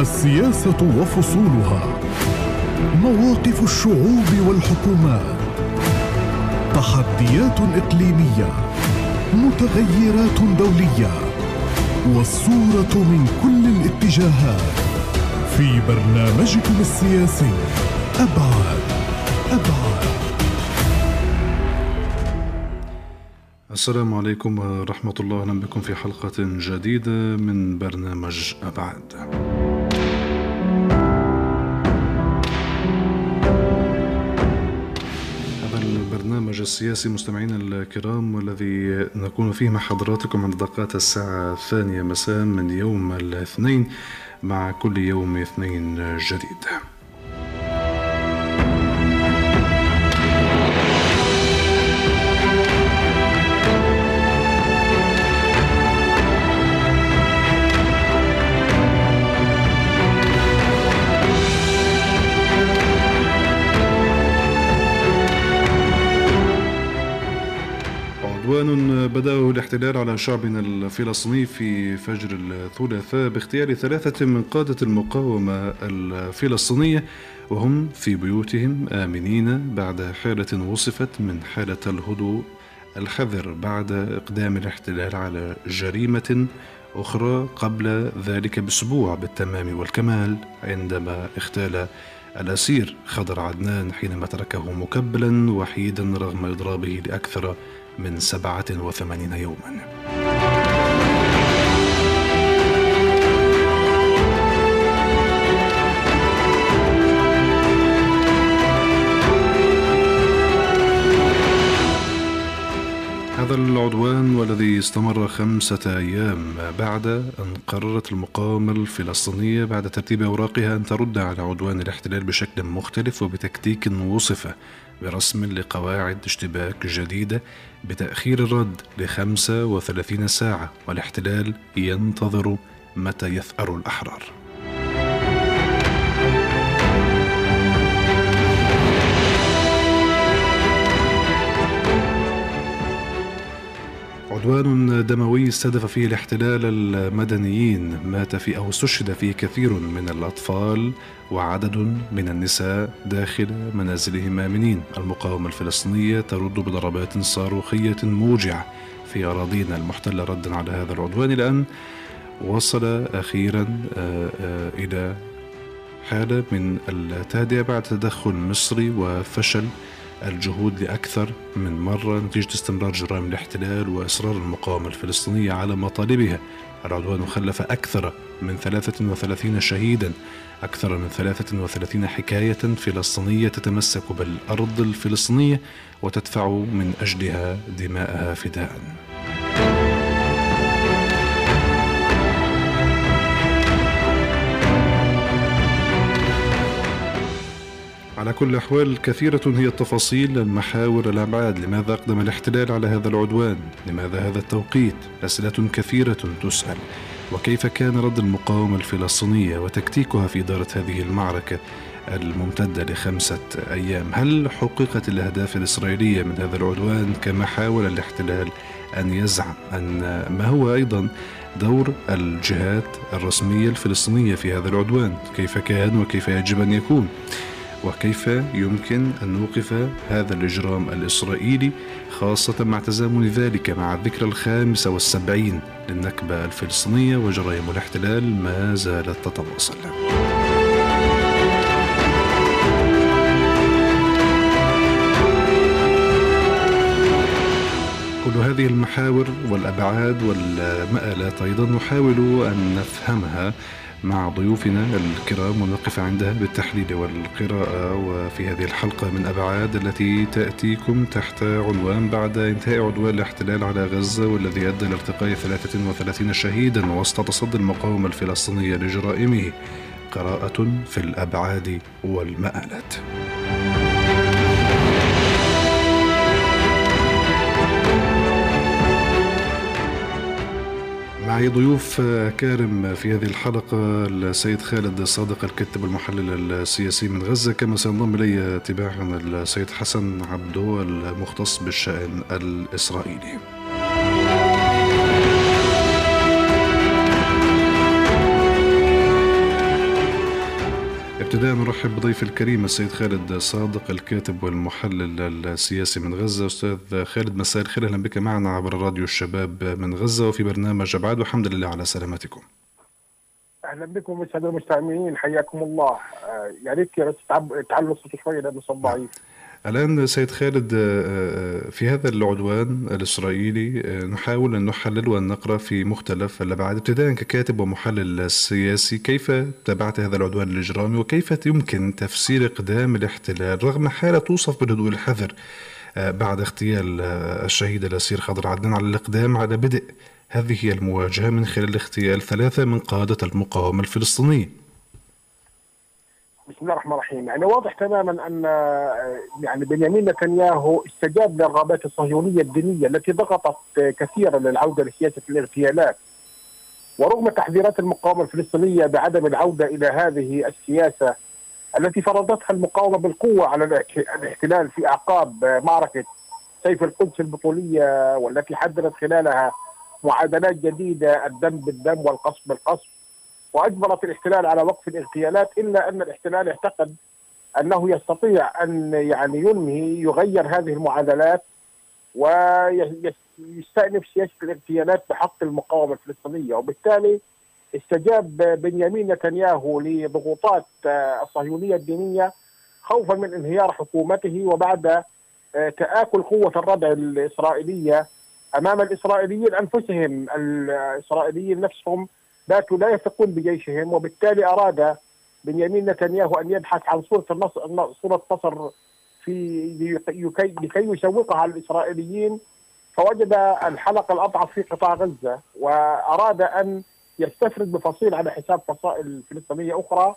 السياسة وفصولها. مواقف الشعوب والحكومات. تحديات إقليمية. متغيرات دولية. والصورة من كل الاتجاهات. في برنامجكم السياسي. أبعاد. أبعاد. السلام عليكم ورحمة الله. أهلا بكم في حلقة جديدة من برنامج أبعاد. السياسي مستمعينا الكرام والذي نكون فيه مع حضراتكم عند دقات الساعة الثانية مساء من يوم الاثنين مع كل يوم اثنين جديد. عدوان بدأه الاحتلال على شعبنا الفلسطيني في فجر الثلاثاء باغتيال ثلاثة من قادة المقاومة الفلسطينية وهم في بيوتهم آمنين بعد حالة وصفت من حالة الهدوء الحذر بعد إقدام الاحتلال على جريمة أخرى قبل ذلك بأسبوع بالتمام والكمال عندما اغتال الأسير خضر عدنان حينما تركه مكبلا وحيدا رغم إضرابه لأكثر من سبعة وثمانين يوما. هذا العدوان والذي استمر خمسة أيام بعد أن قررت المقاومة الفلسطينية بعد ترتيب أوراقها أن ترد على عدوان الاحتلال بشكل مختلف وبتكتيك وصف برسم لقواعد اشتباك جديدة بتأخير الرد لخمسة وثلاثين ساعة والاحتلال ينتظر متى يثأر الأحرار. عدوان دموي استهدف فيه الاحتلال المدنيين. مات فيه أو استشهد فيه كثير من الأطفال. وعدد من النساء داخل منازلهم آمنين المقاومة الفلسطينية ترد بضربات صاروخية موجعة في أراضينا المحتلة. ردا على هذا العدوان لأن وصل أخيرا إلى حالة من التهدئة بعد تدخل مصري وفشل الجهود لأكثر من مرة نتيجة استمرار جرائم الاحتلال وإصرار المقاومة الفلسطينية على مطالبها. العدوان خلف أكثر من 33 شهيدا. أكثر من 33 حكاية فلسطينية تتمسك بالأرض الفلسطينية وتدفع من أجلها دماءها فداءً. على كل الأحوال كثيرة هي التفاصيل المحاور الأبعاد. لماذا أقدم الاحتلال على هذا العدوان؟ لماذا هذا التوقيت؟ أسئلة كثيرة تسأل. وكيف كان رد المقاومة الفلسطينية وتكتيكها في إدارة هذه المعركة الممتدة لخمسة أيام؟ هل حققت الأهداف الإسرائيلية من هذا العدوان كما حاول الاحتلال أن يزعم أن ما هو أيضا دور الجهات الرسمية الفلسطينية في هذا العدوان؟ كيف كان وكيف يجب أن يكون؟ وكيف يمكن أن نوقف هذا الإجرام الإسرائيلي خاصة مع تزامن ذلك مع الذكرى الخامسة والسبعين للنكبة الفلسطينية وجرائم الاحتلال ما زالت تتواصل. كل هذه المحاور والأبعاد والمآلات أيضا نحاول أن نفهمها مع ضيوفنا الكرام ونقف عندها بالتحليل والقراءة وفي هذه الحلقة من أبعاد التي تأتيكم تحت عنوان بعد انتهاء عدوان الاحتلال على غزة والذي أدى لارتقاء 33 شهيدا وسط تصدي المقاومة الفلسطينية لجرائمه قراءة في الأبعاد والمآلات. معي ضيوف كارم في هذه الحلقة السيد خالد صادق الكاتب المحلل السياسي من غزة. كما سينضم إلي تباعا السيد حسن عبدو المختص بالشأن الإسرائيلي. ارحب بضيف الكريم السيد خالد صادق الكاتب والمحلل السياسي من غزة أستاذ خالد مساء الخير أهلا بك معنا عبر راديو الشباب من غزة وفي برنامج ابعاد والحمد لله على سلامتكم. أهلا بكم الساده المستمعين حياكم الله آه، يا ريت بس تعلوا الصوت شوية لأنه صوت ضعيف. الآن سيد خالد آه، آه، في هذا العدوان الإسرائيلي آه، نحاول أن نحلل وأن نقرأ في مختلف الأبعاد ابتداء ككاتب ومحلل سياسي كيف تابعت هذا العدوان الإجرامي وكيف يمكن تفسير إقدام الاحتلال رغم حالة توصف بالهدوء الحذر بعد اغتيال الشهيد الأسير خضر عدنان على الإقدام على بدء هذه المواجهة من خلال اغتيال ثلاثة من قادة المقاومة الفلسطينية. بسم الله الرحمن الرحيم. يعني واضح تماما أن يعني بنيامين نتنياهو استجاب للرغبات الصهيونية الدينية التي ضغطت كثيرا للعودة لسياسة الاغتيالات ورغم تحذيرات المقاومة الفلسطينية بعدم العودة إلى هذه السياسة التي فرضتها المقاومة بالقوة على الاحتلال في أعقاب معركة سيف القدس البطولية والتي حددت خلالها معادلات جديدة الدم بالدم والقصف بالقصف وأجبرت الاحتلال على وقف الاغتيالات إلا أن الاحتلال اعتقد أنه يستطيع أن يعني ينهي يغير هذه المعادلات ويستأنف سياسة الاغتيالات بحق المقاومة الفلسطينية. وبالتالي استجاب بنيامين نتنياهو لضغوطات الصهيونية الدينية خوفا من انهيار حكومته وبعد تآكل قوة الردع الإسرائيلية أمام الإسرائيليين أنفسهم. الإسرائيليين نفسهم باتوا لا يثقون بجيشهم وبالتالي أراد بنيامين نتنياهو أن يبحث عن صورة النصر صورة نصر في لكي, لكي يسوقها على الإسرائيليين. فوجد الحلقة الأضعف في قطاع غزة وأراد أن يستفرد بفصيل على حساب فصائل فلسطينية أخرى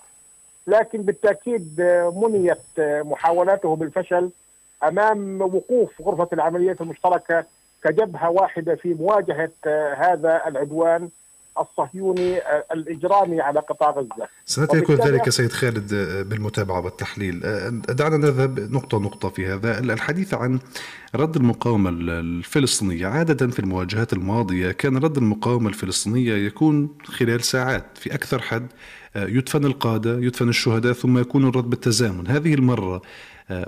لكن بالتأكيد منيت محاولاته بالفشل أمام وقوف غرفة العمليات المشتركة كجبهة واحدة في مواجهة هذا العدوان. الصهيوني آه، الإجرامي على قطاع غزة. سيكون ذلك سيد خالد آه، بالمتابعة والتحليل. آه، دعنا نذهب نقطة نقطة في هذا، الحديث عن رد المقاومة الفلسطينية، عادة في المواجهات الماضية كان رد المقاومة الفلسطينية يكون خلال ساعات في أكثر حد يدفن القادة، يدفن الشهداء ثم يكون الرد بالتزامن، هذه المرة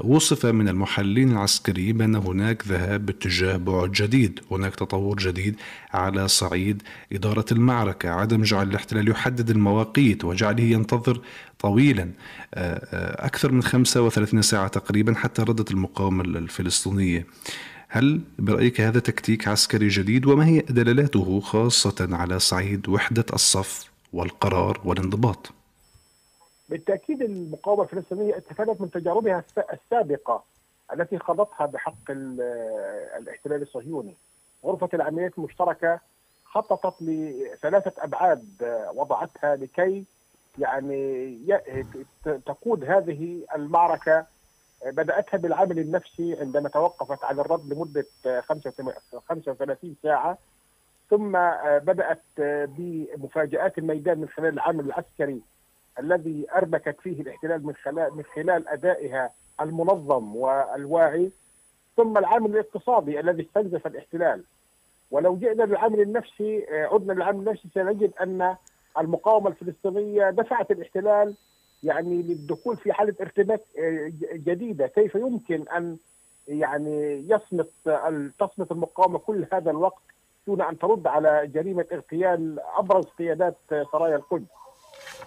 وصف من المحللين العسكريين بأن هناك ذهاب باتجاه بعد جديد. هناك تطور جديد على صعيد إدارة المعركة. عدم جعل الاحتلال يحدد المواقيت وجعله ينتظر طويلا آه، آه، أكثر من 35 ساعة تقريبا حتى ردت المقاومة الفلسطينية. هل برأيك هذا تكتيك عسكري جديد؟ وما هي دلالاته خاصة على صعيد وحدة الصف والقرار والانضباط؟ بالتأكيد المقاومة الفلسطينية استفادت من تجاربها السابقة التي خاضتها بحق الاحتلال الصهيوني. غرفة العمليات المشتركة خططت لثلاثة أبعاد وضعتها لكي يعني تقود هذه المعركة بدأتها بالعامل النفسي عندما توقفت عن الرد لمدة 35 ساعة ثم بدأت بمفاجآت الميدان من خلال العامل العسكري الذي أربكت فيه الاحتلال من خلال من خلال أدائها المنظم والواعي ثم العامل الاقتصادي الذي استنزف الاحتلال. ولو جئنا للعامل النفسي آه، عدنا للعامل النفسي سنجد أن المقاومة الفلسطينية دفعت الاحتلال يعني للدخول في حالة ارتباك آه، جديدة. كيف يمكن أن يعني يصمت تصمت المقاومة كل هذا الوقت دون أن ترد على جريمة اغتيال أبرز قيادات سرايا القدس؟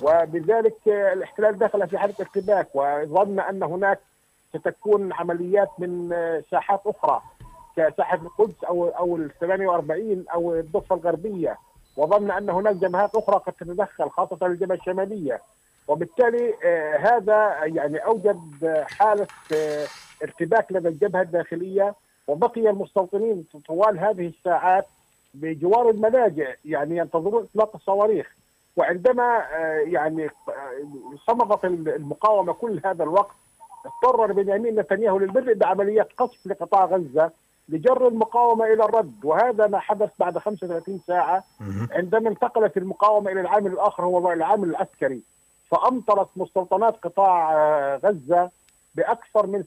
وبذلك الاحتلال دخل في حالة ارتباك وظن أن هناك ستكون عمليات من ساحات أخرى كساحة القدس أو أو ال 48 أو الضفة الغربية. وظن أن هناك جبهات أخرى قد تتدخل خاصة الجبهة الشمالية. وبالتالي آه، هذا يعني أوجد حالة آه، ارتباك لدى الجبهة الداخلية. وبقي المستوطنين طوال هذه الساعات بجوار الملاجئ يعني ينتظرون إطلاق الصواريخ. وعندما آه، يعني آه، صمدت المقاومة كل هذا الوقت اضطر بنيامين نتنياهو للبدء بعمليات قصف لقطاع غزة لجر المقاومة إلى الرد. وهذا ما حدث بعد 35 ساعة عندما انتقلت المقاومة إلى العامل الآخر هو العامل العسكري فأمطرت مستوطنات قطاع آه، غزة بأكثر من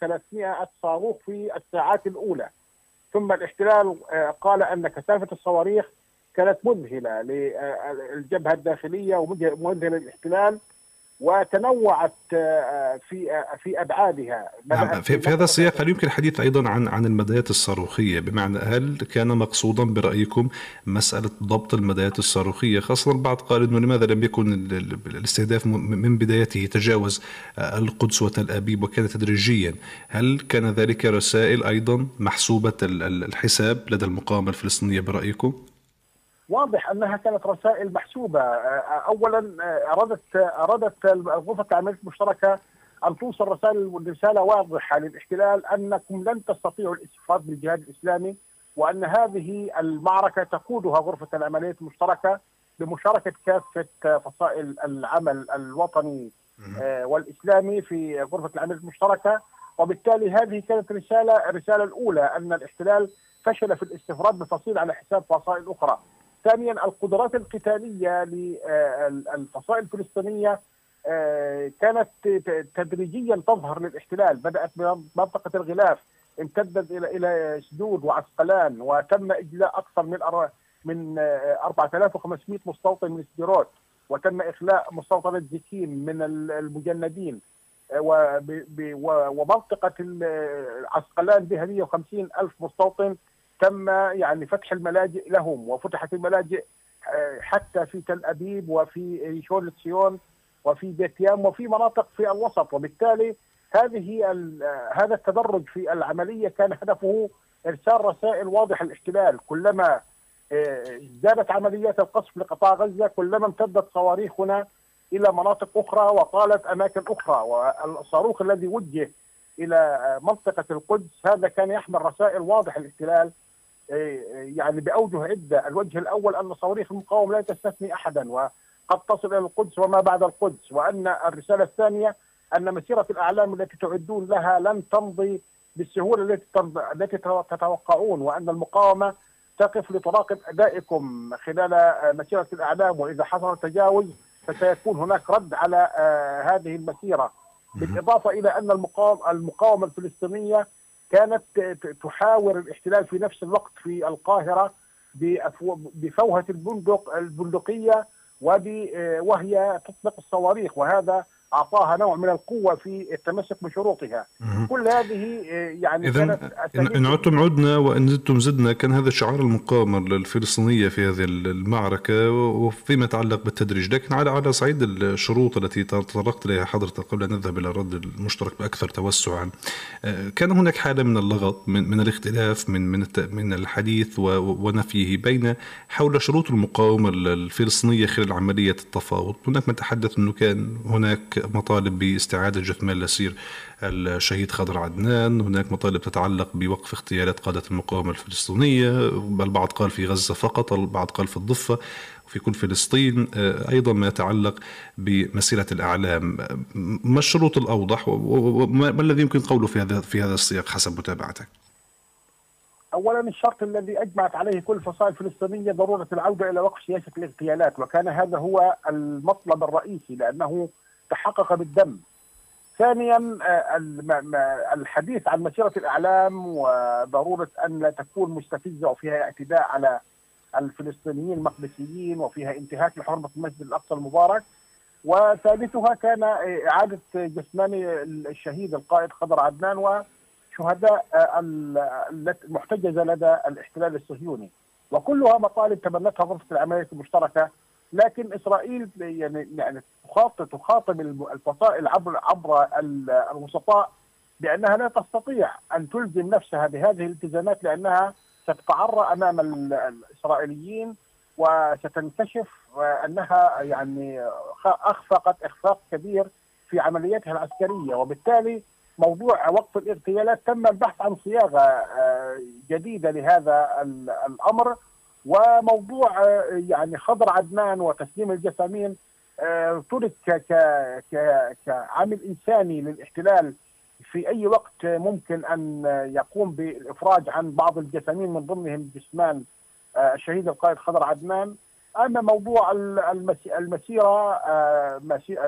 300 صاروخ في الساعات الأولى. ثم الاحتلال قال أن كثافة الصواريخ كانت مذهلة للجبهة الداخلية ومذهله للاحتلال وتنوعت آه، في آه، في أبعادها. نعم في, في هذا السياق هل يمكن الحديث أيضا عن عن المدايات الصاروخية؟ بمعنى هل كان مقصودا برأيكم مسألة ضبط المدايات الصاروخية؟ خاصة البعض قال إنه لماذا لم يكن الاستهداف من بدايته تجاوز آه، القدس وتل أبيب وكان تدريجيا. هل كان ذلك رسائل أيضا محسوبة الحساب لدى المقاومة الفلسطينية برأيكم؟ واضح أنها كانت رسائل محسوبة. اولا اردت اردت غرفه العمليات المشتركة أن توصل رسائل رساله واضحة للاحتلال أنكم لن تستطيعوا الاستفادة بالجهاد الإسلامي وأن هذه المعركة تقودها غرفة العمليات المشتركة بمشاركه كافة فصائل العمل الوطني والإسلامي في غرفة العمليات المشتركة. وبالتالي هذه كانت رسالة الرسالة الأولى أن الاحتلال فشل في الاستفراد بفصيل على حساب فصائل أخرى. ثانيا القدرات القتالية للفصائل الفلسطينية آه، كانت تدريجيا تظهر للاحتلال. بدأت بمنطقه الغلاف امتدت إلى إلى سدود وعسقلان وتم إجلاء أكثر من من 4500 آه، مستوطن من سديروت وتم إخلاء مستوطنه زكين من المجندين. آه، ومنطقة عسقلان بها 150 ألف مستوطن. تم يعني فتح الملاجئ لهم وفتحت الملاجئ آه، حتى في تل أبيب وفي شول سيون وفي بيت يام وفي مناطق في الوسط. وبالتالي هذه هذا التدرج في العملية كان هدفه إرسال رسائل واضحة للاحتلال. كلما آه، زادت عمليات القصف لقطاع غزة كلما امتدت صواريخنا إلى مناطق أخرى وطالت أماكن أخرى. والصاروخ الذي وجه إلى منطقة القدس هذا كان يحمل رسائل واضحة للاحتلال. يعني بأوجه عدة، الوجه الأول أن صواريخ المقاومه لا تستثني احدا وقد تصل إلى القدس وما بعد القدس، وأن الرسالة الثانية أن مسيرة الأعلام التي تعدون لها لن تمضي بالسهولة التي التي تتوقعون وأن المقاومة تقف لتراقب أدائكم خلال مسيرة الأعلام وإذا حصل تجاوز فسيكون هناك رد على آه، هذه المسيرة. بالإضافة إلى أن المقاومة الفلسطينية كانت تحاور الاحتلال في نفس الوقت في القاهرة بفوهة البندق البندقية وهي تطلق الصواريخ. وهذا أعطاها نوع من القوة في التمسك بشروطها. كل هذه آه، يعني اذا إن عدتم عدنا وإن زدتم زدنا كان هذا شعار المقاومه الفلسطينيه في هذه المعركة وفيما يتعلق بالتدريج. لكن على على صعيد الشروط التي تطرقت إليها حضرتك قبل أن نذهب إلى الرد المشترك بأكثر توسعا آه، كان هناك حالة من اللغط من, من الاختلاف من من من الحديث ونفيه بين حول شروط المقاومة الفلسطينية خلال عملية التفاوض. هناك من تحدث إنه كان هناك مطالب باستعادة جثمان الأسير الشهيد خضر عدنان. هناك مطالب تتعلق بوقف اغتيالات قادة المقاومة الفلسطينية. البعض قال في غزة فقط البعض قال في الضفة وفي كل فلسطين. أيضا ما يتعلق بمسيرة الأعلام. ما الشروط الأوضح وما الذي يمكن قوله في هذا في هذا السياق حسب متابعتك؟ اولا الشرط الذي أجمعت عليه كل الفصائل الفلسطينيه ضرورة العودة إلى وقف سياسة الاغتيالات وكان هذا هو المطلب الرئيسي لأنه تحقق بالدم. ثانيا آه، الحديث عن مسيرة الإعلام وضرورة أن لا تكون مستفزة وفيها اعتداء على الفلسطينيين المقدسيين وفيها انتهاك لحرمة المسجد الأقصى المبارك. وثالثها كان إعادة جثمان الشهيد القائد خضر عدنان وشهداء آه، المحتجزة لدى الاحتلال الصهيوني. وكلها مطالب تبنتها غرفة العمليات المشتركة لكن إسرائيل يعني يعني تخاطب تخاطب الفصائل عبر عبر الوسطاء بأنها لا تستطيع أن تلزم نفسها بهذه الالتزامات لأنها ستتعرى أمام الإسرائيليين وستنكشف انها يعني أخفقت إخفاق كبير في عملياتها العسكرية. وبالتالي موضوع وقف الاغتيالات تم البحث عن صياغة آه، جديدة لهذا الأمر. وموضوع آه، يعني خضر عدنان وتسليم الجسامين آه، ترك كعامل إنساني للاحتلال في أي وقت ممكن أن يقوم بالإفراج عن بعض الجسامين من ضمنهم جسمان آه، الشهيد القائد خضر عدنان. أما موضوع المسيرة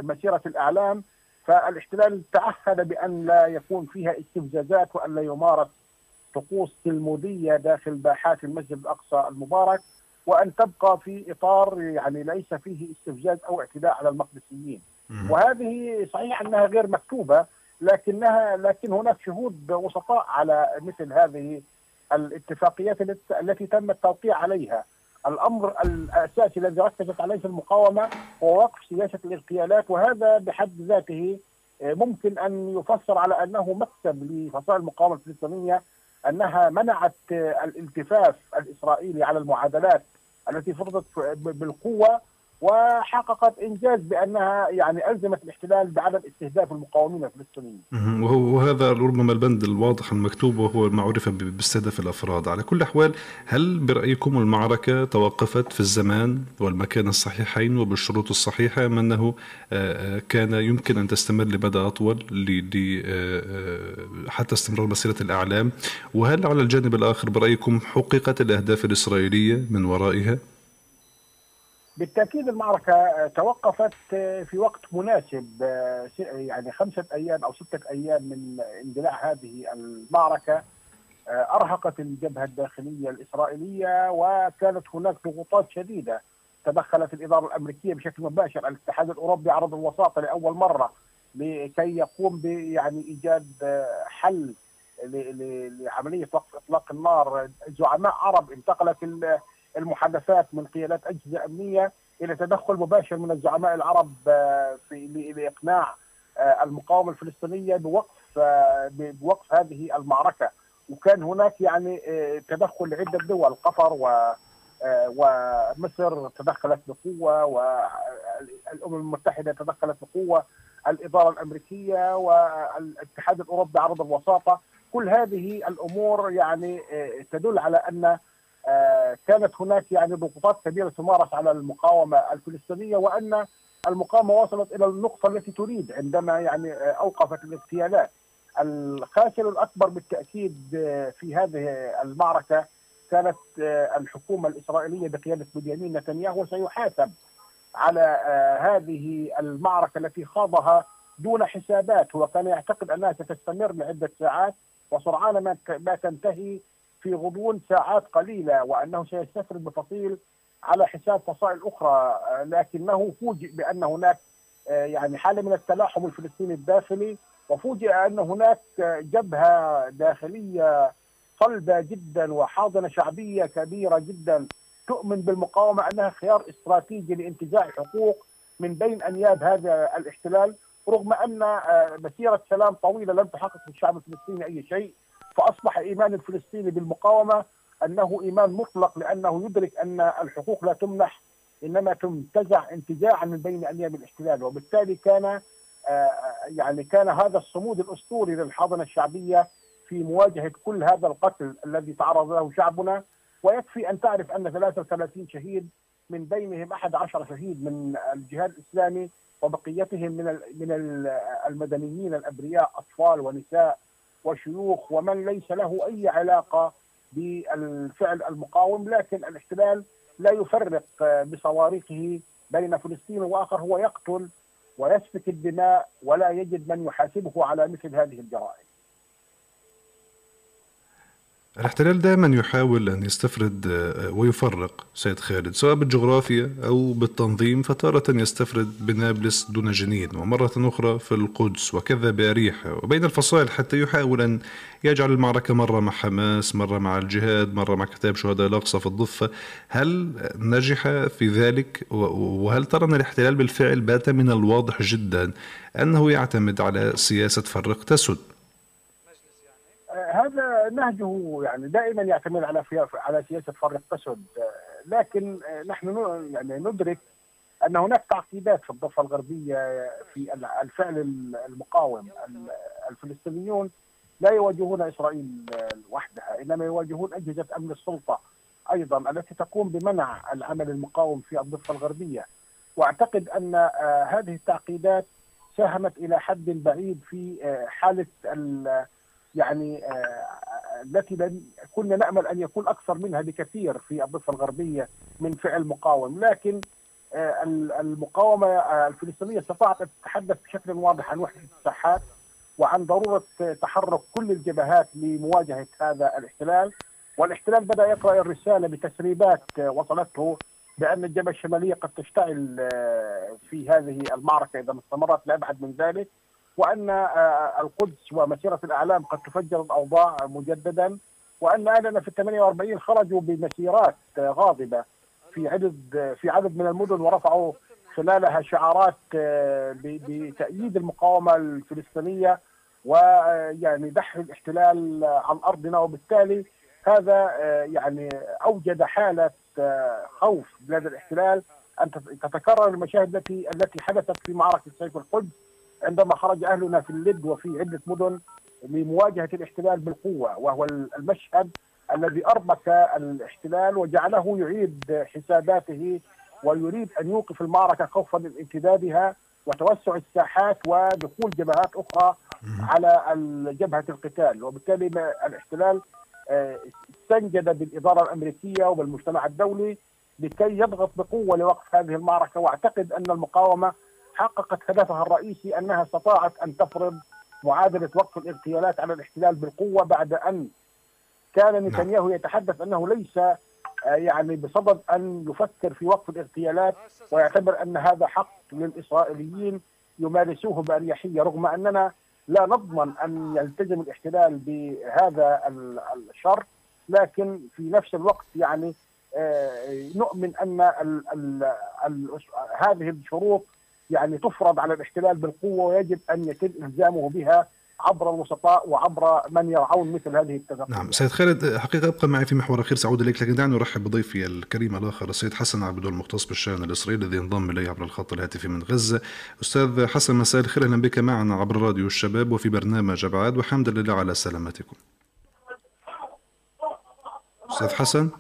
مسيرة الإعلام فالاحتلال تعهد بأن لا يكون فيها استفزازات وأن لا يمارس طقوس تلمودية داخل باحات المسجد الأقصى المبارك وأن تبقى في إطار يعني ليس فيه استفزاز أو اعتداء على المقدسيين. وهذه صحيح أنها غير مكتوبة لكنها لكن هناك شهود وسطاء على مثل هذه الاتفاقيات التي تم التوقيع عليها. الأمر الأساسي الذي ركزت عليه المقاومة هو وقف سياسة الاغتيالات وهذا بحد ذاته ممكن أن يفسر على أنه مكسب لفصائل المقاومة الفلسطينية أنها منعت الالتفاف الإسرائيلي على المعادلات التي فرضت بالقوة وحققت إنجاز بأنها يعني ألزمت الاحتلال بعدم استهداف المقاومين الفلسطينيين. وهذا ربما البند الواضح المكتوب وهو ما عرف باستهداف الأفراد، على كل الاحوال هل برأيكم المعركة توقفت في الزمان والمكان الصحيحين وبالشروط الصحيحة أم أنه آه، آه، كان يمكن أن تستمر لمدى أطول آه، حتى استمرار مسيرة الإعلام؟ وهل على الجانب الآخر برأيكم حققت الأهداف الإسرائيلية من ورائها؟ بالتأكيد المعركة توقفت في وقت مناسب يعني خمسة أيام أو ستة أيام من اندلاع هذه المعركة أرهقت الجبهة الداخلية الإسرائيلية وكانت هناك ضغوطات شديدة تدخلت الإدارة الأمريكية بشكل مباشر. الاتحاد الأوروبي عرض الوساطة لأول مرة لكي يقوم يعني إيجاد حل لعملية وقف إطلاق النار. زعماء عرب انتقلت المحادثات من قيادات أجهزة أمنية إلى تدخل مباشر من الزعماء العرب آه، في لإقناع آه، المقاومة الفلسطينية بوقف آه، بوقف هذه المعركة. وكان هناك يعني تدخل لعدة دول قطر و ومصر تدخلت بقوة والامم المتحدة تدخلت بقوة الإدارة الأمريكية والاتحاد الأوروبي عرض الوساطة. كل هذه الأمور يعني تدل على أن كانت هناك يعني ضغوطات كبيرة تمارس على المقاومة الفلسطينية وأن المقاومة وصلت إلى النقطة التي تريد عندما يعني آه، أوقفت الاغتيالات. الخاسر الأكبر بالتأكيد آه، في هذه المعركة كانت الحكومة الإسرائيلية بقيادة بنيامين نتنياهو وسيحاسب على هذه المعركة التي خاضها دون حسابات هو كان يعتقد أنها ستستمر لعدة ساعات وسرعان ما تنتهي في غضون ساعات قليلة وأنه سيستفرد بفصيل على حساب فصائل أخرى لكنه فوجئ بأن هناك آه، يعني حالة من التلاحم الفلسطيني الداخلي وفوجئ أن هناك جبهة داخلية صلبة جدا وحاضنة شعبية كبيرة جدا تؤمن بالمقاومة أنها خيار استراتيجي لانتزاع حقوق من بين أنياب هذا الاحتلال رغم أن آه، مسيرة سلام طويلة لم تحقق للشعب الفلسطيني أي شيء. فأصبح ايمان الفلسطيني بالمقاومة أنه إيمان مطلق لأنه يدرك أن الحقوق لا تمنح إنما تنتزع انتزاعا من بين انياب الاحتلال. وبالتالي كان آه، يعني كان هذا الصمود الأسطوري للحاضنه الشعبية في مواجهة كل هذا القتل الذي تعرض له شعبنا. ويكفي أن تعرف أن 33 شهيد من بينهم 11 شهيد من الجهاد الإسلامي وبقيتهم من من المدنيين الأبرياء أطفال ونساء. وشيوخ ومن ليس له أي علاقة بالفعل المقاوم لكن الاحتلال لا يفرق بصواريخه بين فلسطين وآخر هو يقتل ويسفك الدماء ولا يجد من يحاسبه على مثل هذه الجرائم. الاحتلال دائما يحاول أن يستفرد آه، ويفرق سيد خالد سواء بالجغرافيا أو بالتنظيم فتارة يستفرد بنابلس دون جنين ومرة أخرى في القدس وكذا بأريحة. وبين الفصائل حتى يحاول أن يجعل المعركة مرة مع حماس مرة مع الجهاد مرة مع كتاب شهداء الأقصى في الضفة. هل نجح في ذلك؟ وهل ترى أن الاحتلال بالفعل بات من الواضح جدا أنه يعتمد على سياسة فرق تسد؟ هذا نهجه يعني دائما يعتمد على على سياسة فرق تسد لكن نحن يعني ندرك أن هناك تعقيدات في الضفة الغربية في الفعل المقاوم. الفلسطينيون لا يواجهون إسرائيل وحدها إنما يواجهون أجهزة أمن السلطة أيضا التي تقوم بمنع العمل المقاوم في الضفة الغربية. وأعتقد أن هذه التعقيدات ساهمت إلى حد بعيد في حالة يعني آه، التي كنا نأمل أن يكون أكثر منها بكثير في الضفة الغربية من فعل مقاوم، لكن آه، المقاومة آه، الفلسطينية استطاعت أن تتحدث بشكل واضح عن وحدة الساحات وعن ضرورة تحرك كل الجبهات لمواجهة هذا الاحتلال. والاحتلال بدأ يقرأ الرسالة بتسريبات وصلته بأن الجبهة الشمالية قد تشتعل في هذه المعركة إذا استمرت لابعد من ذلك. وأن القدس ومسيرة الأعلام قد تفجر الأوضاع مجددا وأن اهلنا في ال 48 خرجوا بمسيرات غاضبة في عدد في عدد من المدن ورفعوا خلالها شعارات بتأييد المقاومة الفلسطينية ويعني دحر الاحتلال عن أرضنا. وبالتالي هذا يعني أوجد حالة خوف بلاد الاحتلال أن تتكرر المشاهد التي التي حدثت في معركة سيف القدس. عندما خرج أهلنا في اللد وفي عدة مدن لمواجهة الاحتلال بالقوة وهو المشهد الذي أربك الاحتلال وجعله يعيد حساباته ويريد أن يوقف المعركة خوفا من امتدادها وتوسع الساحات ودخول جبهات أخرى على جبهة القتال. وبالتالي الاحتلال استنجد بالإدارة الأمريكية وبالمجتمع الدولي لكي يضغط بقوة لوقف هذه المعركة. واعتقد أن المقاومة حققت هدفها الرئيسي أنها استطاعت أن تفرض معادلة وقف الاغتيالات على الاحتلال بالقوة بعد أن كان نتنياهو يتحدث أنه ليس يعني بصدد أن يفكر في وقف الاغتيالات ويعتبر أن هذا حق للإسرائيليين يمارسوه بأريحية رغم أننا لا نضمن أن يلتزم الاحتلال بهذا الشرط لكن في نفس الوقت يعني نؤمن أن ال ال ال هذه الشروط يعني تفرض على الاحتلال بالقوة ويجب أن يتم إلزامه بها عبر الوسطاء وعبر من يرعون مثل هذه التدخلات نعم سيد خالد حقيقة أبقى معي في محور أخير سأعود إليك لكن دعني أرحب بضيفي الكريم الآخر السيد حسن عبدو المختص بالشأن الإسرائيلي الذي انضم إلي عبر الخط الهاتفي من غزة. أستاذ حسن مساء الخير أهلا بك معنا عبر راديو الشباب وفي برنامج أبعاد وحمد لله على سلامتكم. أستاذ حسن؟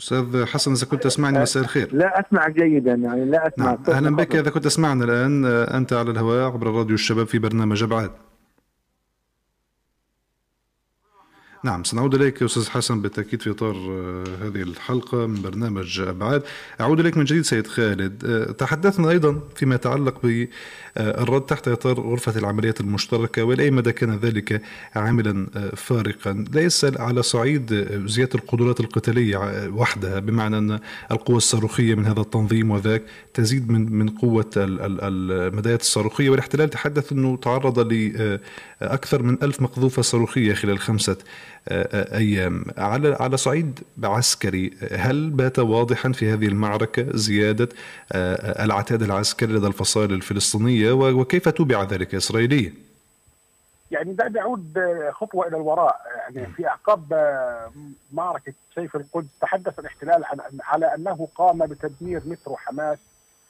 أستاذ حسن إذا كنت تسمعني مساء الخير. لا أسمع جيدا يعني لا أسمع نعم. أهلا بك. إذا كنت تسمعنا الآن أنت على الهواء عبر راديو الشباب في برنامج أبعاد. نعم سنعود إليك أستاذ حسن بالتأكيد في إطار هذه الحلقة من برنامج أبعاد. أعود إليك من جديد سيد خالد. تحدثنا أيضا فيما يتعلق بالرد تحت إطار غرفة العمليات المشتركة وإلى أي مدى كان ذلك عاملا فارقا؟ ليس على صعيد زيادة القدرات القتالية وحدها بمعنى أن القوة الصاروخية من هذا التنظيم وذاك تزيد من من قوة المدايات الصاروخية. والاحتلال تحدث أنه تعرض لأكثر من ألف مقذوفة صاروخية خلال خمسة أيام. على على صعيد عسكري هل بات واضحا في هذه المعركة زيادة العتاد العسكري لدى الفصائل الفلسطينية وكيف تبع ذلك اسرائيليا؟ يعني دعني أعود خطوة إلى الوراء. يعني في أعقاب معركة سيف القدس تحدث الاحتلال عن على أنه قام بتدمير مترو حماس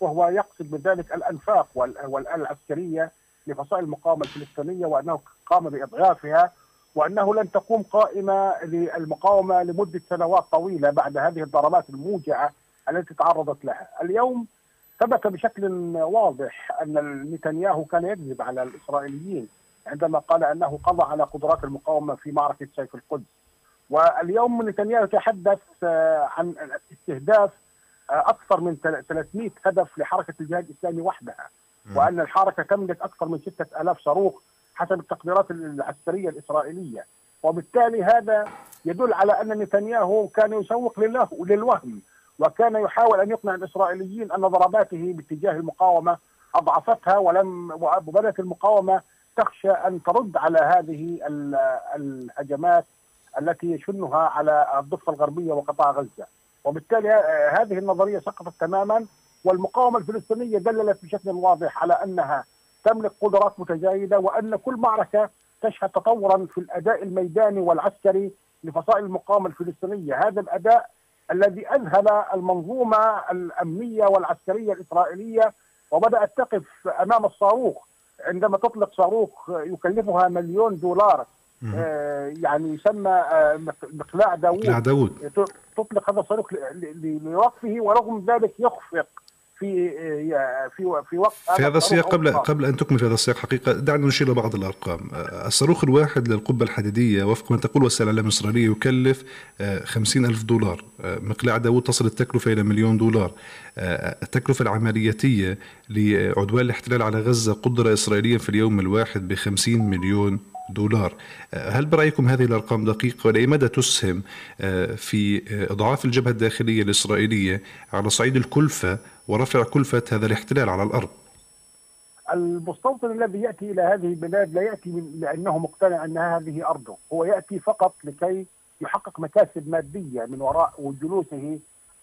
وهو يقصد بذلك الأنفاق والآلة العسكريه لفصائل المقاومة الفلسطينية وأنه قام باضعافها وأنه لن تقوم قائمة للمقاومة لمدة سنوات طويلة بعد هذه الضربات الموجعة التي تعرضت لها. اليوم ثبت بشكل واضح أن نتنياهو كان يكذب على الإسرائيليين عندما قال أنه قضى على قدرات المقاومة في معركة سيف القدس. واليوم نتنياهو يتحدث عن استهداف أكثر من 300 هدف لحركة الجهاد الإسلامي وحدها وأن الحركة تملك أكثر من 6000 صاروخ حسب التقديرات العسكرية الإسرائيلية. وبالتالي هذا يدل على أن نتنياهو كان يسوق للوهم وكان يحاول أن يقنع الإسرائيليين أن ضرباته باتجاه المقاومة أضعفتها ولم وبدأت المقاومة تخشى أن ترد على هذه الهجمات التي يشنها على الضفة الغربية وقطاع غزة. وبالتالي هذه النظرية سقطت تماما والمقاومة الفلسطينية دللت بشكل واضح على أنها تملك قدرات متزايده وأن كل معركة تشهد تطورا في الأداء الميداني والعسكري لفصائل المقاومة الفلسطينية، هذا الأداء الذي أذهل المنظومة الأمنية والعسكرية الإسرائيلية وبدات تقف أمام الصاروخ. عندما تطلق صاروخ يكلفها مليون دولار آه يعني يسمى آه مقلاع داوود. مقلاع داوود. تطلق هذا الصاروخ لوقفه ورغم ذلك يخفق في في في وقت في هذا السياق قبل قبل أن تكمل في هذا السياق حقيقة دعنا نشير لبعض الأرقام. الصاروخ الواحد للقبة الحديدية وفق ما تقول وسائل الإعلام الاسرائيليه يكلف خمسين ألف دولار. مقلاع داوود تصل التكلفة إلى مليون دولار. التكلفة العملياتية لعدوان الاحتلال على غزة قدر اسرائيليا في اليوم الواحد ب 50 مليون دولار. هل برأيكم هذه الأرقام دقيقة؟ ولأي مدى تسهم في إضعاف الجبهة الداخلية الإسرائيلية على صعيد الكلفة ورفع كلفة هذا الاحتلال على الأرض. المستوطن الذي يأتي إلى هذه البلاد لا يأتي لأنه مقتنع أن هذه أرضه، هو يأتي فقط لكي يحقق مكاسب مادية من وراء جلوسه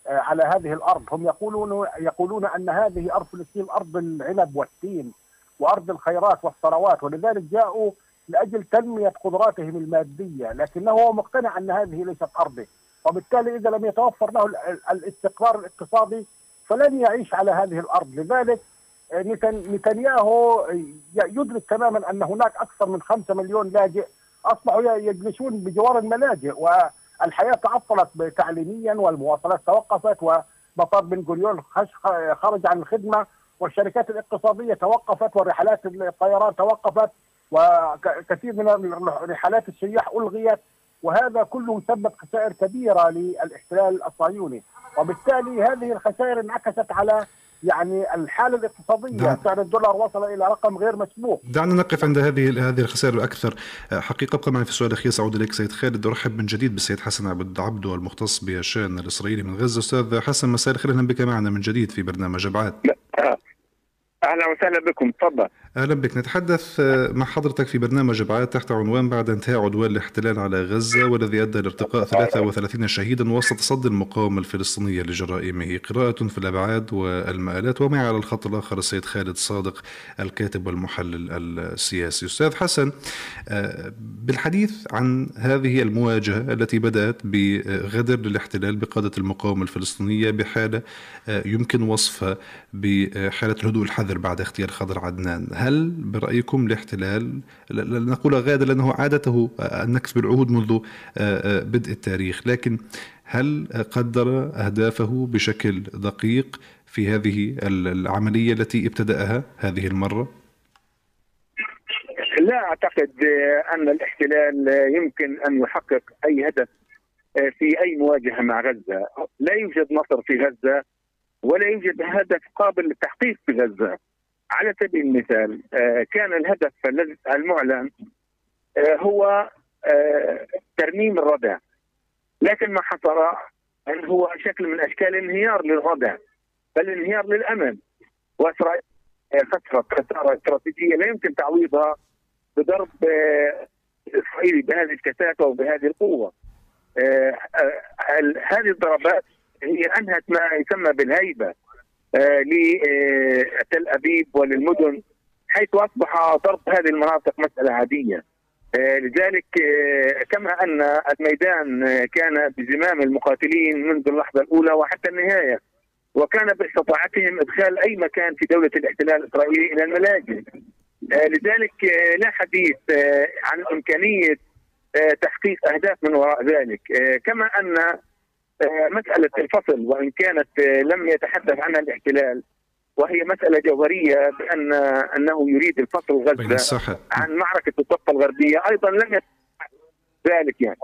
آه، على هذه الأرض، هم يقولون يقولون أن هذه أرض فلسطين أرض العنب والتين وأرض الخيرات والثروات ولذلك جاءوا لأجل تنمية قدراتهم المادية، لكنه هو مقتنع أن هذه ليست أرضه، وبالتالي إذا لم يتوفر له الاستقرار الاقتصادي فلن يعيش على هذه الأرض، لذلك نتنياهو يدرك تماما أن هناك أكثر من خمسة مليون لاجئ أصبحوا يجلسون بجوار الملاجئ والحياة تعطلت تعليميا والمواصلات توقفت ومطار بن غوريون خرج عن الخدمة والشركات الاقتصادية توقفت ورحلات الطيران توقفت وكثير من رحلات السياح ألغيت. وهذا كله سبب خسائر كبيرة للاحتلال الصهيوني. وبالتالي هذه الخسائر انعكست على يعني الحالة الاقتصادية. دع... سعر الدولار وصل إلى رقم غير مسبوق. دعنا نقف عند هذه هذه الخسائر الأكثر. حقيقة ابقى معي في السؤال الأخير. سأعود إليك سيد خالد. أرحب من جديد بالسيد حسن عبد عبدو المختص بالشان الإسرائيلي من غزة. أستاذ حسن مساء الخير. أهلا بك معنا من جديد في برنامج أبعاد. أهلا وسهلا بكم. تفضل. أهلا بك. نتحدث آه، مع حضرتك في برنامج ابعاد تحت عنوان بعد انتهاء عدوان الاحتلال على غزة والذي أدى لارتقاء 33 شهيدا وسط تصدي المقاومة الفلسطينية لجرائمه. قراءة في الأبعاد والمآلات ومعي على الخط الآخر السيد خالد صادق الكاتب والمحلل السياسي. أستاذ حسن آه، بالحديث عن هذه المواجهة التي بدأت بغدر للاحتلال بقادة المقاومة الفلسطينية بحالة آه، يمكن وصفها بحالة الهدوء الحذر بعد اغتيال خضر عدنان هل برأيكم الاحتلال نقول غادة لأنه عادته النكس بالعهود منذ آه، آه، بدء التاريخ لكن هل قدر أهدافه بشكل دقيق في هذه العملية التي ابتدأها هذه المرة؟ لا أعتقد أن الاحتلال يمكن أن يحقق أي هدف في أي مواجهة مع غزة لا يوجد نصر في غزة ولا يوجد هدف قابل للتحقيق في غزة. على سبيل المثال آه، كان الهدف المعلن آه، هو آه، ترميم الردع لكن ما حصل أن هو شكل من أشكال انهيار للردع بل انهيار للأمن. وإسرائيل خسرت خسارة استراتيجية لا يمكن تعويضها بضرب إسرائيلي بهذه الكثافة وبهذه القوة. هذه الضربات هي أنهت ما يسمى بالهيبة آه، لتل أبيب وللمدن حيث أصبح ضرب هذه المناطق مسألة عادية. آه، لذلك آه، كما أن الميدان كان بزمام المقاتلين منذ اللحظة الأولى وحتى النهاية وكان باستطاعتهم إدخال أي مكان في دولة الاحتلال الإسرائيلي إلى الملاجئ. لذلك لا حديث عن إمكانية تحقيق أهداف من وراء ذلك. كما أن آه، مسألة الفصل وإن كانت آه، لم يتحدث عنها الاحتلال وهي مسألة جوهرية بأن أنه يريد الفصل غزة عن معركة الضفة الغربية. أيضا لم ذلك يعني.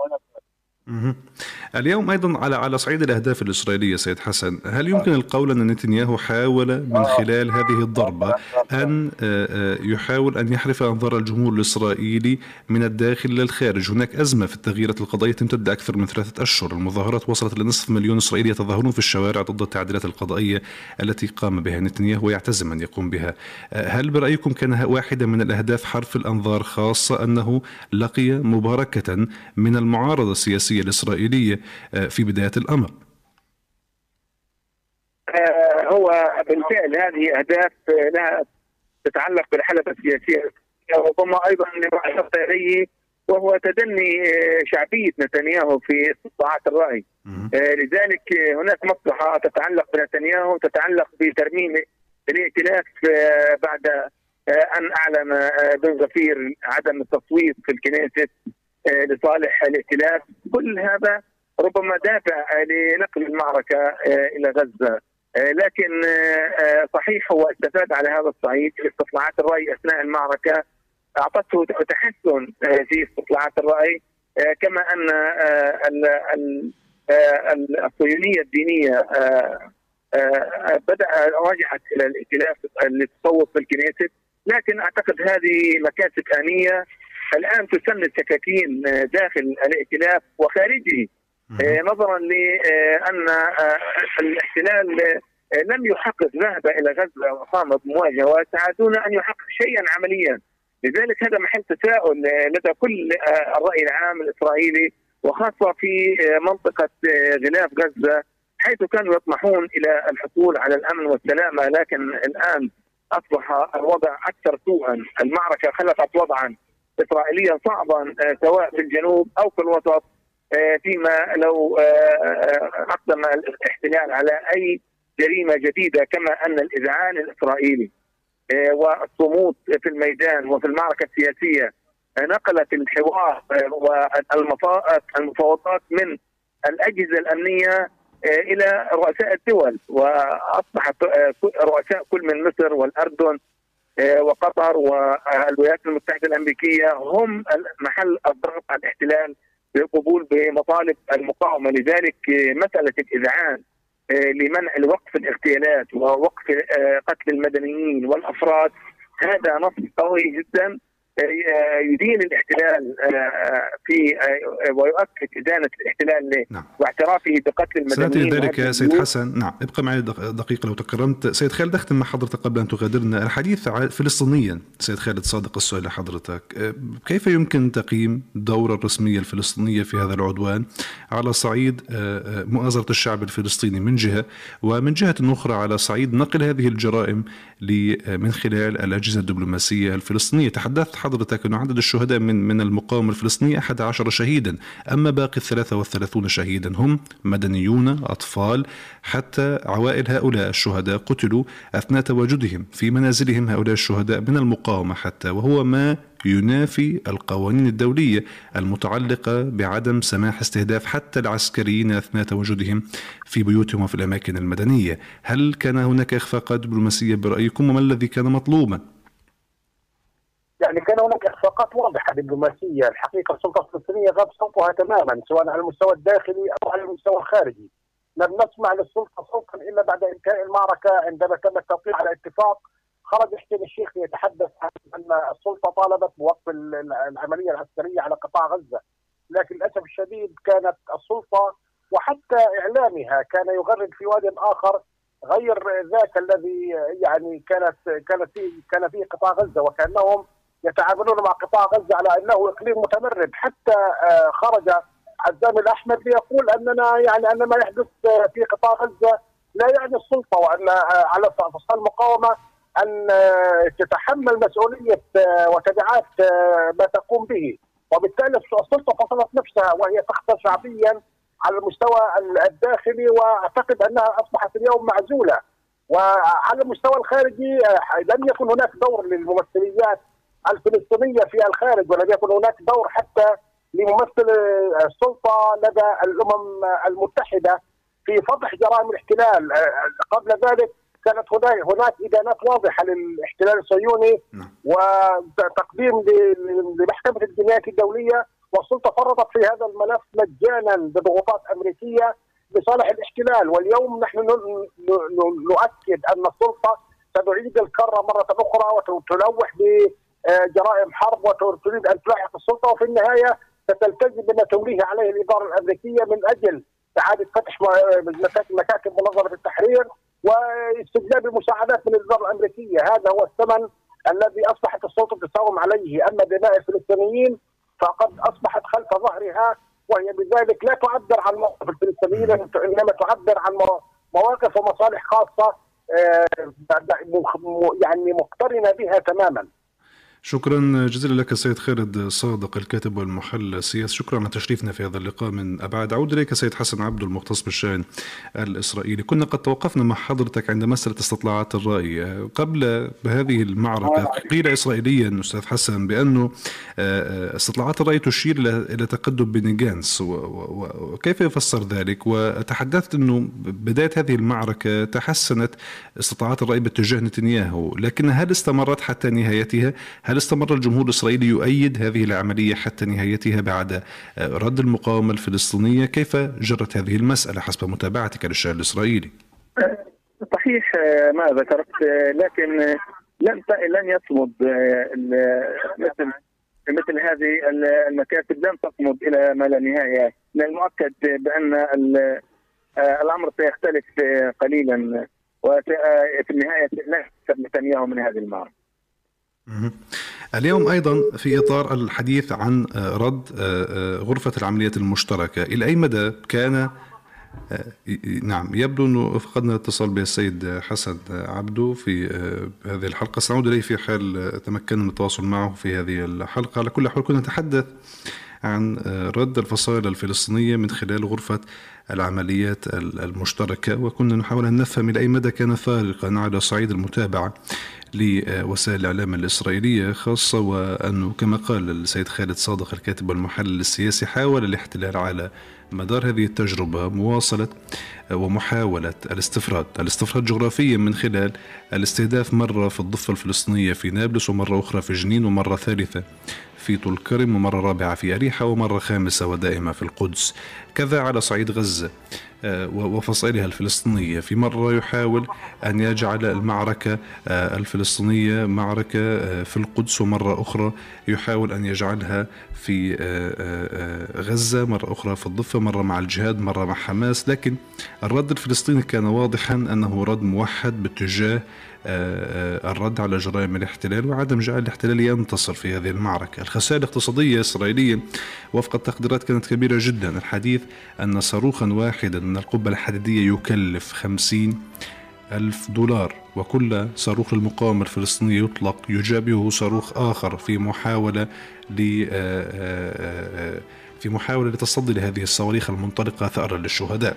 اليوم أيضا على على صعيد الأهداف الإسرائيلية سيد حسن، هل يمكن القول أن نتنياهو حاول من خلال هذه الضربة أن آه، آه، يحاول أن يحرف أنظار الجمهور الإسرائيلي من الداخل للخارج، هناك أزمة في التغييرات القضائيه تمتد أكثر من ثلاثة أشهر، المظاهرات وصلت لنصف مليون إسرائيلي يتظاهرون في الشوارع ضد التعديلات القضائية التي قام بها نتنياهو ويعتزم أن يقوم بها. آه، هل برأيكم كان واحدة من الأهداف حرف الأنظار خاصة أنه لقي مباركة من المعارضة السياسية الإسرائيلية في بداية الأمر. آه، هو بالفعل هذه أهداف لها تتعلق بالحلبة السياسية. ربما أيضا لما أشرت إليه وهو تدني آه، شعبية نتنياهو في استطلاعات الرأي. لذلك هناك مصلحة تتعلق بنتنياهو تتعلق بترميم الائتلاف بعد أن أعلن بن غفير عدم التصويت في الكنيست آه، لصالح الائتلاف. كل هذا ربما دافع لنقل المعركة آه، إلى غزة. آه، لكن صحيح هو استفاد على هذا الصعيد استطلاعات الرأي أثناء المعركة. أعطته تحسن في استطلاعات الرأي كما أن الصهيونية الدينية بدأ رجعت إلى الائتلاف للتصوت في الكنيست لكن أعتقد هذه مكاسب آنية. الآن تسمى السكاكين داخل الائتلاف وخارجه. نظرا لأن الاحتلال لم يحقق ذهب إلى غزة وقام بمواجهة دون أن يحقق شيئا عمليا. لذلك هذا محل تساؤل لدى كل الرأي العام الإسرائيلي وخاصة في منطقة غلاف غزة حيث كانوا يطمحون إلى الحصول على الأمن والسلامة لكن الآن أصبح الوضع أكثر سوءا، المعركة خلقت وضعا اسرائيليا صعبا سواء في الجنوب أو في الوسط. فيما لو أقدم الاحتلال على أي جريمة جديدة كما أن الإذعان الإسرائيلي والصمود في الميدان وفي المعركة السياسية نقلت الحوار والمفاوضات من الأجهزة الأمنية إلى رؤساء الدول وأصبحت رؤساء كل من مصر والأردن وقطر والولايات المتحدة الأمريكية هم محل الضغط على الاحتلال بالقبول بمطالب المقاومة. لذلك مسألة الإذعان لمنع الوقف الاغتيالات ووقف قتل المدنيين والأفراد هذا نص قوي جدا. يدين الاحتلال في ويؤكد إدانة الاحتلال نعم. واعترافه بقتل المدنيين. سناتي ذلك يا سيد حسن. نعم ابقى معي دقيقة لو تكرمت. سيد خالد أختم مع حضرتك قبل أن تغادرنا. الحديث فلسطينيا سيد خالد صادق السؤال لحضرتك. كيف يمكن تقييم الدورة الرسمية الفلسطينية في هذا العدوان على صعيد مؤازرة الشعب الفلسطيني من جهة ومن جهة أخرى على صعيد نقل هذه الجرائم من خلال الأجهزة الدبلوماسية الفلسطينية. تحدثت حضرتك أنه عدد الشهداء من من المقاومة الفلسطينية 11 شهيدا أما باقي ال 33 شهيدا هم مدنيون أطفال حتى عوائل هؤلاء الشهداء قتلوا أثناء تواجدهم في منازلهم هؤلاء الشهداء من المقاومة حتى وهو ما ينافي القوانين الدولية المتعلقة بعدم سماح استهداف حتى العسكريين أثناء تواجدهم في بيوتهم وفي الأماكن المدنية هل كان هناك إخفاقات دبلوماسية برأيكم وما الذي كان مطلوبا؟ يعني كان هناك إخفاقات واضحة دبلوماسية، الحقيقة السلطة الفلسطينية غاب صوتها تماما سواء على المستوى الداخلي أو على المستوى الخارجي. لم نسمع للسلطة صوتا إلا بعد إنتهاء المعركة عندما تم التوقيع على اتفاق خرج حسين الشيخ يتحدث عن أن السلطة طالبت بوقف العملية العسكرية على قطاع غزة، لكن للأسف الشديد كانت السلطة وحتى إعلامها كان يغرد في واد آخر غير ذاك الذي يعني كانت كانت فيه كان فيه قطاع غزة وكأنهم يتعاملون مع قطاع غزة على أنه إقليم متمرد. حتى خرج عزام الأحمد ليقول أننا يعني أن ما يحدث في قطاع غزة لا يعني السلطة وأن على فصل المقاومة أن تتحمل مسؤولية وتبعات ما تقوم به. وبالتالي السلطة فصلت نفسها وهي تخسر شعبيا على المستوى الداخلي وأعتقد أنها أصبحت اليوم معزولة. وعلى المستوى الخارجي لم يكن هناك دور للممثليات الفلسطينية في الخارج ولم يكن هناك دور حتى لممثل السلطة لدى الأمم المتحدة في فضح جرائم الاحتلال. قبل ذلك كانت هناك إدانات واضحة للاحتلال الصهيوني وتقديم لمحكمة الجنايات الدولية والسلطة فرطت في هذا الملف مجانا بضغوطات أمريكية لصالح الاحتلال. واليوم نحن نؤكد أن السلطة ستعيد الكرة مرة أخرى وتلوح بجرائم حرب وتريد أن تلاحق السلطة وفي النهاية ستلتزم بما تمليه عليه الإدارة الأمريكية من أجل إعادة فتح مكاتب منظمة التحرير واستجلاب المساعدات من الاداره الأمريكية هذا هو الثمن الذي أصبحت السلطه تساوم عليه أما دماء الفلسطينيين فقد أصبحت خلف ظهرها وهي بذلك لا تعبر عن موقف الفلسطينيين إنما تعبر عن مواقف ومصالح خاصة يعني مقترنة بها تماما. شكرا جزيلا لك سيد خالد صادق الكاتب والمحلل السياسي. شكرا على تشريفنا في هذا اللقاء من أبعاد أعود إليك سيد حسن عبد المختص بالشأن الإسرائيلي. كنا قد توقفنا مع حضرتك عند مسألة استطلاعات الرأي. قبل هذه المعركة قيل إسرائيليا أستاذ حسن بأنه استطلاعات الرأي تشير إلى تقدم بني جانس وكيف يفسر ذلك؟ وتحدثت أنه بداية هذه المعركة تحسنت استطلاعات الرأي باتجاه نتنياهو لكن هل استمرت حتى نهايتها؟ هل استمر الجمهور الإسرائيلي يؤيد هذه العملية حتى نهايتها بعد رد المقاومة الفلسطينية؟ كيف جرت هذه المسألة حسب متابعتك للشأن الإسرائيلي؟ صحيح ما ذكرت لكن لن لن يصمد مثل مثل هذه المكاتب لن تصمد إلى ما لا نهاية. من المؤكد بأن الأمر سيختلف قليلا وفي النهاية لا يكسب نتنياهو من هذه المعركة. اليوم أيضا في إطار الحديث عن رد غرفة العمليات المشتركة. إلى أي مدى كان نعم يبدو أنه فقدنا الاتصال بالسيد حسن عبدو في هذه الحلقة. سنعود إليه في حال تمكنا من التواصل معه في هذه الحلقة. على كل حال كنا نتحدث عن رد الفصائل الفلسطينية من خلال غرفة العمليات المشتركة. وكنا نحاول أن نفهم إلى أي مدى كان فارقا على صعيد المتابعة لوسائل الإعلام الإسرائيلية خاصة وأنه كما قال السيد خالد صادق الكاتب والمحلل السياسي حاول الاحتلال على مدار هذه التجربة مواصلة ومحاولة الاستفراد. الاستفراد جغرافيا من خلال الاستهداف مرة في الضفة الفلسطينية في نابلس ومرة أخرى في جنين ومرة ثالثة في طول كرم ومرة رابعة في أريحة ومرة خامسة ودائمة في القدس. كذا على صعيد غزة آه، وفصائلها الفلسطينية. في مرة يحاول أن يجعل المعركة آه، الفلسطينية معركة آه، في القدس ومرة أخرى يحاول أن يجعلها في غزة مرة أخرى في الضفة مرة مع الجهاد مرة مع حماس. لكن الرد الفلسطيني كان واضحا أنه رد موحد باتجاه الرد على جرائم الاحتلال وعدم جعل الاحتلال ينتصر في هذه المعركة. الخسائر الاقتصادية الإسرائيلية وفق التقديرات كانت كبيرة جدا. الحديث أن صاروخا واحدا من القبة الحديدية يكلف خمسين ألف دولار وكل صاروخ المقاومة الفلسطينية يطلق يجابهه صاروخ آخر في محاولة ل في محاولة لتصدي لهذه الصواريخ المنطلقة ثأرا للشهداء.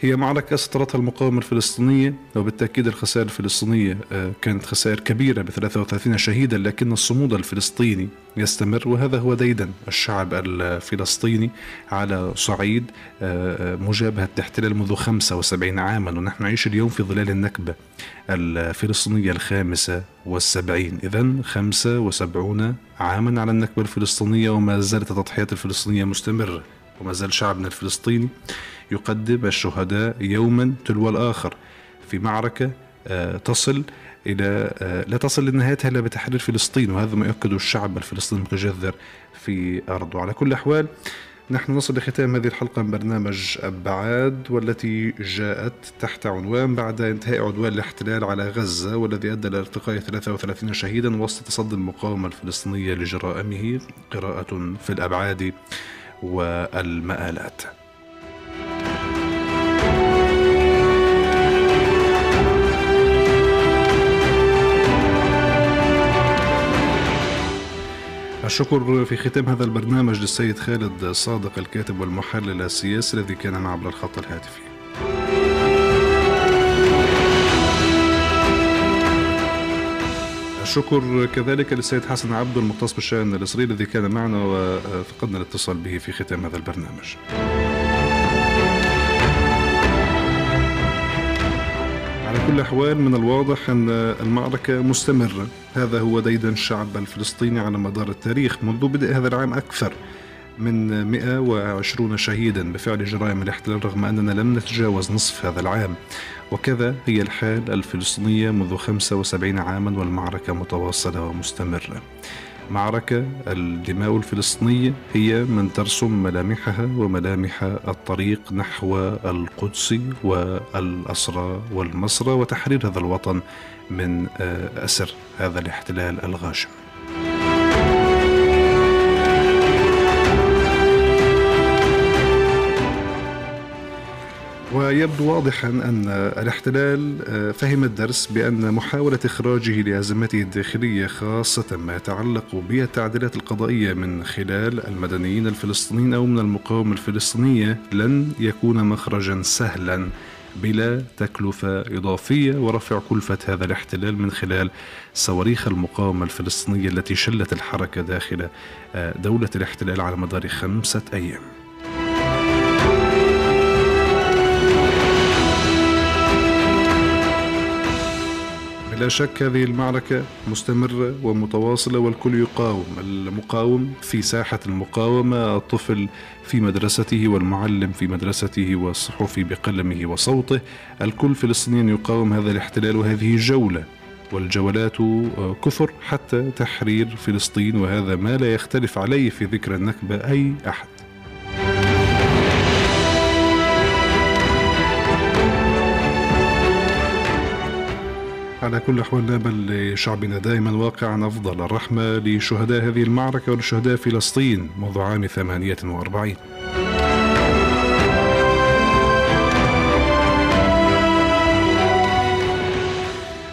هي معركة سطرتها المقاومة الفلسطينية وبالتأكيد الخسائر الفلسطينية آه، كانت خسائر كبيرة ب 33 شهيدا لكن الصمود الفلسطيني يستمر وهذا هو ديدا الشعب الفلسطيني على صعيد آه، آه، مجابهة الاحتلال منذ 75 عاما ونحن نعيش اليوم في ظلال النكبة الفلسطينية الخامسة والسبعين. إذا 75 عاما على النكبة الفلسطينية وما زالت التضحيات الفلسطينية مستمرة وما زال شعبنا الفلسطيني يقدم الشهداء يوما تلو الآخر في معركة آه، تصل إلى آه، لا تصل لنهايتها إلا بتحرير فلسطين وهذا ما يؤكده الشعب الفلسطيني المتجذر في أرضه. على كل الأحوال نحن نصل لختام هذه الحلقة من برنامج أبعاد والتي جاءت تحت عنوان بعد انتهاء عدوان الاحتلال على غزة والذي أدى إلى ارتقاء 33 شهيدا وسط تصدي المقاومة الفلسطينية لجرائمه قراءة في الأبعاد والمآلات. الشكر في ختام هذا البرنامج للسيد خالد صادق الكاتب والمحلل السياسي الذي كان معنا عبر الخط الهاتفي. الشكر كذلك للسيد حسن عبد المختص بالشأن الإسرائيلي الذي كان معنا وفقدنا الاتصال به في ختام هذا البرنامج. على كل الأحوال من الواضح أن المعركة مستمرة. هذا هو ديدن الشعب الفلسطيني على مدار التاريخ منذ بدء هذا العام أكثر من 120 شهيدا بفعل جرائم الاحتلال رغم أننا لم نتجاوز نصف هذا العام. وكذا هي الحال الفلسطينية منذ 75 عاما والمعركة متواصلة ومستمرة. معركة الدماء الفلسطينية هي من ترسم ملامحها وملامح الطريق نحو القدس والأسرى والمصرى وتحرير هذا الوطن من آه، أسر هذا الاحتلال الغاشم ويبدو واضحا أن الاحتلال آه، فهم الدرس بأن محاولة إخراجه لأزمته الداخلية خاصة ما يتعلق بالتعديلات القضائية من خلال المدنيين الفلسطينيين أو من المقاومة الفلسطينية لن يكون مخرجا سهلا بلا تكلفة إضافية ورفع كلفة هذا الاحتلال من خلال صواريخ المقاومة الفلسطينية التي شلت الحركة داخل آه، دولة الاحتلال على مدار خمسة أيام. لا شك هذه المعركة مستمرة ومتواصلة والكل يقاوم. المقاوم في ساحة المقاومة الطفل في مدرسته والمعلم في مدرسته والصحفي بقلمه وصوته. الكل فلسطيني يقاوم هذا الاحتلال وهذه جولة. والجولات كثر حتى تحرير فلسطين وهذا ما لا يختلف عليه في ذكر النكبة أي أحد. على كل أحوال نامل لشعبنا دائما واقعا أفضل الرحمة لشهداء هذه المعركة ولشهداء فلسطين منذ عام 48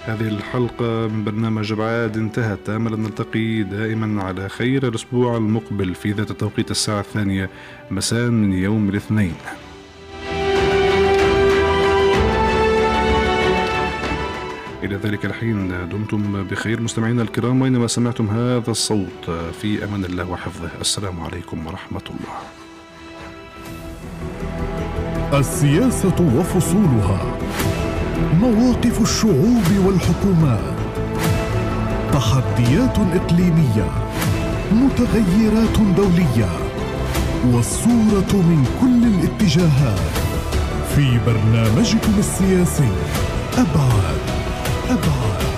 هذه الحلقة من برنامج أبعاد انتهت. أمل أن نلتقي دائما على خير الأسبوع المقبل في ذات التوقيت الساعة الثانية مساء من يوم الاثنين. إلى ذلك الحين دمتم بخير مستمعينا الكرام وإنما سمعتم هذا الصوت في أمان الله وحفظه. السلام عليكم ورحمة الله. السياسة وفصولها. مواقف الشعوب والحكومات. تحديات إقليمية. متغيرات دولية. والصورة من كل الاتجاهات. في برنامجكم السياسي أبعاد. Aragorn.